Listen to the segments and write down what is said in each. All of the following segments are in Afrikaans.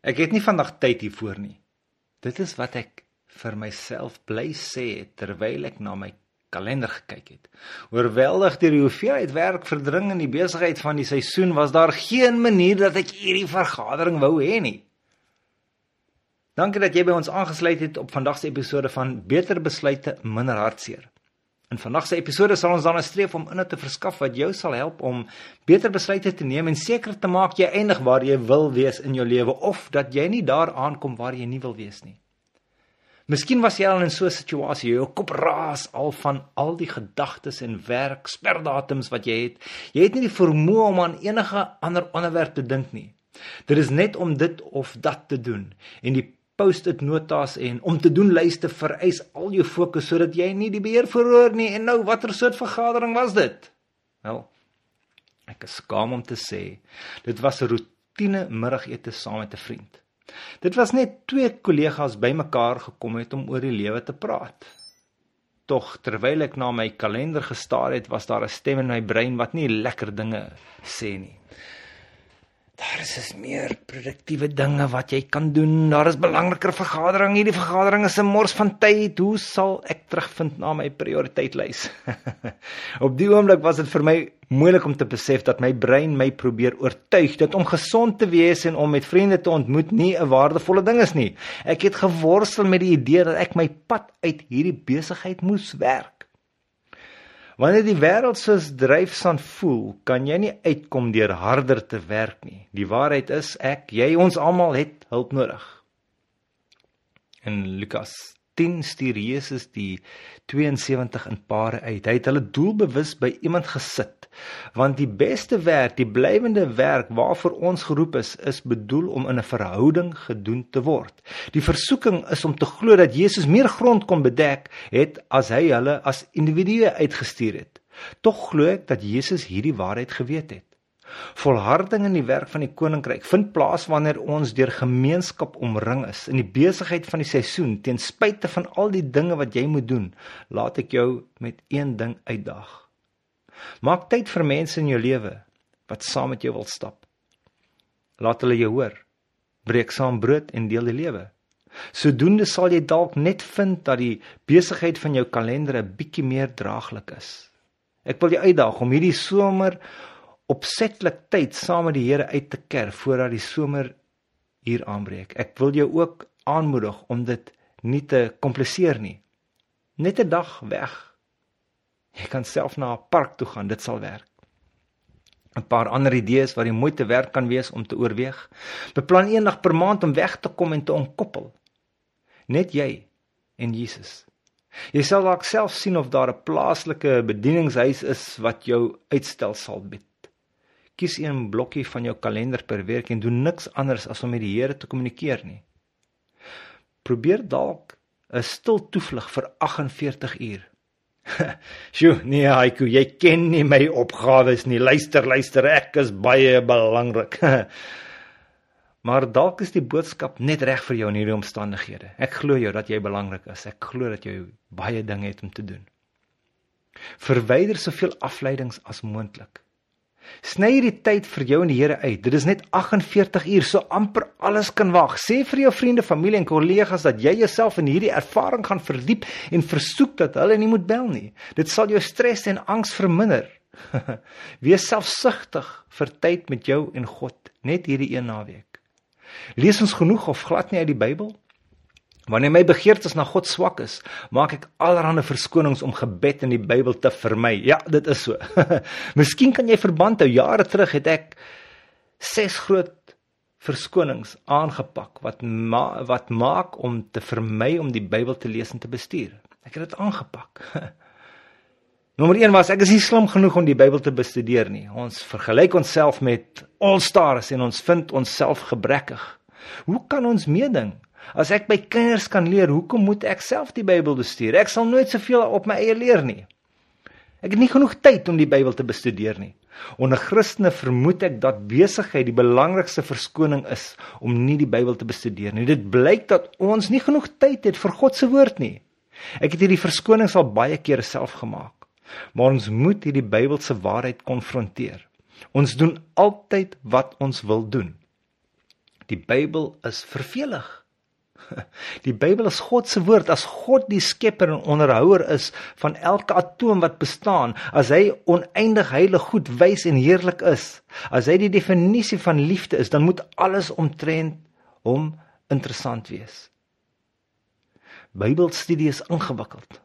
Ek het nie vandag tyd hiervoor nie. Dit is wat ek vir myself bly sê terwyl ek na my kalender gekyk het. Oorweldig deur die hoeveelheid werk verdring in die besigheid van die seisoen was daar geen manier dat ek hierdie vergadering wou hê nie. Dankie dat jy by ons aangesluit het op vandag se episode van Beter Besluite Minder Hartseer. In vandag se episode sal ons dan streef om inhoud te verskaf wat jou sal help om beter besluite te neem en seker te maak jy eindig waar jy wil wees in jou lewe of dat jy nie daar aankom waar jy nie wil wees nie. Miskien was jy al in so 'n situasie, jou kop raas al van al die gedagtes en werk sperdatums wat jy het. Jy het nie die vermoë om aan enige ander onderwerp te dink nie. Dit is net om dit of dat te doen en die post-it notas en om te doen lyste vereis al jou fokus sodat jy nie die beheer verloor nie. En nou watter soort vergadering was dit? Wel, ek is skaam om te sê, dit was 'n roetine middagete saam met 'n vriend. Dit was net twee kollegas bymekaar gekom het om oor die lewe te praat. Tog terwyl ek na my kalender gestaar het, was daar 'n stem in my brein wat nie lekker dinge sê nie. Daar is is meer produktiewe dinge wat jy kan doen. Daar is belangriker vergaderings. Hierdie vergadering is 'n mors van tyd. Hoe sal ek terugvind na my prioriteitslys? Op die oomblik was dit vir my moeilik om te besef dat my brein my probeer oortuig dat om gesond te wees en om met vriende te ontmoet nie 'n waardevolle ding is nie. Ek het geworstel met die idee dat ek my pad uit hierdie besigheid moes werk. Wanneer die wêreld soos dryfsand voel, kan jy nie uitkom deur harder te werk nie. Die waarheid is ek, jy, ons almal het hulp nodig. In Lukas 10 stuur Jesus die 72 in pare uit. Hy het hulle doelbewus by iemand gesit, want die beste werk, die blywende werk waarvoor ons geroep is, is bedoel om in 'n verhouding gedoen te word. Die versoeking is om te glo dat Jesus meer grond kon bedek het as hy hulle as individue uitgestuur het. Tog glo ek dat Jesus hierdie waarheid geweet het. Volharding in die werk van die koninkryk vind plaas wanneer ons deur gemeenskap omring is in die besigheid van die seisoen ten spyte van al die dinge wat jy moet doen. Laat ek jou met een ding uitdaag. Maak tyd vir mense in jou lewe wat saam met jou wil stap. Laat hulle jou hoor. Breek saam brood en deel die lewe. Sodoende sal jy dalk net vind dat die besigheid van jou kalender 'n bietjie meer draaglik is. Ek wil jou uitdaag om hierdie somer opsetlik tyd saam met die Here uit te ker voordat die somer hier aanbreek. Ek wil jou ook aanmoedig om dit nie te kompliseer nie. Net 'n dag weg. Jy kan self na 'n park toe gaan, dit sal werk. 'n Paar ander idees wat jy moeite werd kan wees om te oorweeg. Beplan eendag per maand om weg te kom en te ontkoppel. Net jy en Jesus. Jy sal dalk self sien of daar 'n plaaslike bedieningshuis is wat jou uitstel sal bied. Kies een blokkie van jou kalender per week en doen niks anders as om met die Here te kommunikeer nie. Probeer dalk 'n stil toevlug vir 48 uur. Sjoe, nee, Haiku, jy ken nie my opgawes nie. Luister, luister, ek is baie belangrik. maar dalk is die boodskap net reg vir jou in hierdie omstandighede. Ek glo jou dat jy belangrik is. Ek glo dat jy baie dinge het om te doen. Verwyder soveel afleidings as moontlik. Sny hierdie tyd vir jou en die Here uit. Dit is net 48 uur, so amper alles kan wag. Sê vir jou vriende, familie en kollegas dat jy jouself in hierdie ervaring gaan verdiep en versoek dat hulle nie moet bel nie. Dit sal jou stres en angs verminder. Wees selfsugtig vir tyd met jou en God, net hierdie een naweek. Lees ons genoeg of glad nie uit die Bybel? Wanneer my begeertes na God swak is, maak ek allerlei verskonings om gebed in die Bybel te vermy. Ja, dit is so. Miskien kan jy verband hou. Jare terug het ek ses groot verskonings aangepak wat ma wat maak om te vermy om die Bybel te lees en te bestuur. Ek het dit aangepak. Nommer 1 was ek is nie slim genoeg om die Bybel te bestudeer nie. Ons vergelyk onsself met all-stars en ons vind onsself gebrekkig. Hoe kan ons meeding? As ek by kinders kan leer, hoekom moet ek self die Bybel bestuur? Ek sal nooit soveel op my eie leer nie. Ek het nie genoeg tyd om die Bybel te bestudeer nie. Onder Christene vermoed ek dat besigheid die belangrikste verskoning is om nie die Bybel te bestudeer nie. Dit blyk dat ons nie genoeg tyd het vir God se woord nie. Ek het hierdie verskonings al baie kere self gemaak. Maar ons moet hierdie Bybelse waarheid konfronteer. Ons doen altyd wat ons wil doen. Die Bybel is vervelig. Die Bybel is God se woord. As God die skepper en onderhouer is van elke atoom wat bestaan, as hy oneindig heilig, goed, wys en heerlik is, as hy die definisie van liefde is, dan moet alles omtrent hom interessant wees. Bybelstudie is ingewikkeld.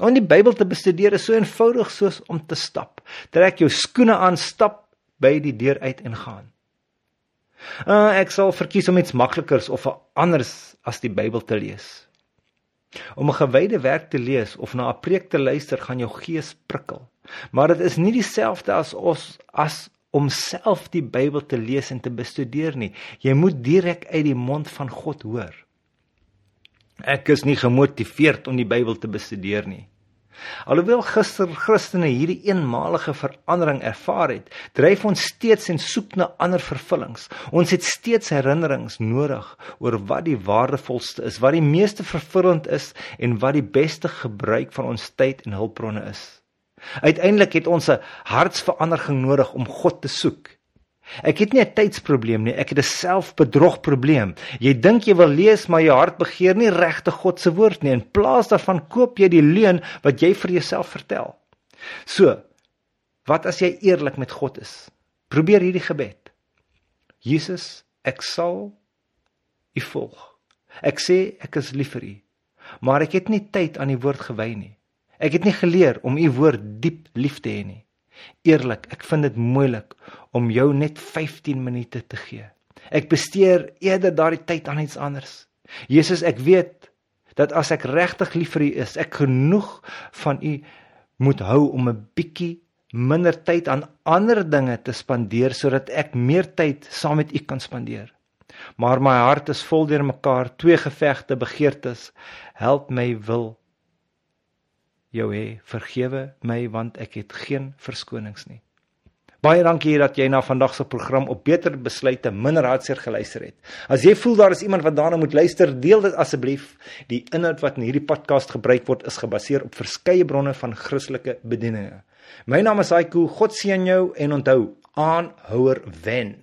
Om die Bybel te bestudeer is so eenvoudig soos om te stap. Trek jou skoene aan, stap by die deur uit en gaan. Uh, ek sal verkies om iets maklikers of anders as die Bybel te lees. Om 'n gewyde werk te lees of na 'n preek te luister gaan jou gees prikkel. Maar dit is nie dieselfde as ons as om self die Bybel te lees en te bestudeer nie. Jy moet direk uit die mond van God hoor. Ek is nie gemotiveerd om die Bybel te bestudeer nie. Alhoewel gister Christene hierdie eenmalige verandering ervaar het, dryf ons steeds en soek na ander vervullings. Ons het steeds herinnerings nodig oor wat die waardevolste is, wat die meeste vervullend is en wat die beste gebruik van ons tyd en hulpbronne is. Uiteindelik het ons 'n hartsverandering nodig om God te soek. Ek het nie 'n tydsprobleem nie, ek het 'n selfbedrogprobleem. Jy dink jy wil lees, maar jou hart begeer nie regtig God se woord nie. In plaas daarvan koop jy die leuen wat jy vir jouself vertel. So, wat as jy eerlik met God is? Probeer hierdie gebed. Jesus, ek sal U volg. Ek sê ek is lief vir U, maar ek het nie tyd aan die woord gewy nie. Ek het nie geleer om U woord diep lief te hê nie. Eerlik, ek vind dit moeilik om jou net 15 minute te gee. Ek besteer eerder daardie tyd aan iets anders. Jesus, ek weet dat as ek regtig lief vir U is, ek genoeg van U moet hou om 'n bietjie minder tyd aan ander dinge te spandeer sodat ek meer tyd saam met U kan spandeer. Maar my hart is vol deur mekaar, twee gevegte, begeertes. Help my wil jou hê. Vergewe my want ek het geen verskonings nie. Baie dankie dat jy na vandag se program op beter besluite minder hartseer geluister het. As jy voel daar is iemand wat daarna moet luister, deel dit asseblief. Die inhoud wat in hierdie podcast gebruik word is gebaseer op verskeie bronne van Christelike bedieninge. My naam is Aiku. God seën jou en onthou, aanhouer wen.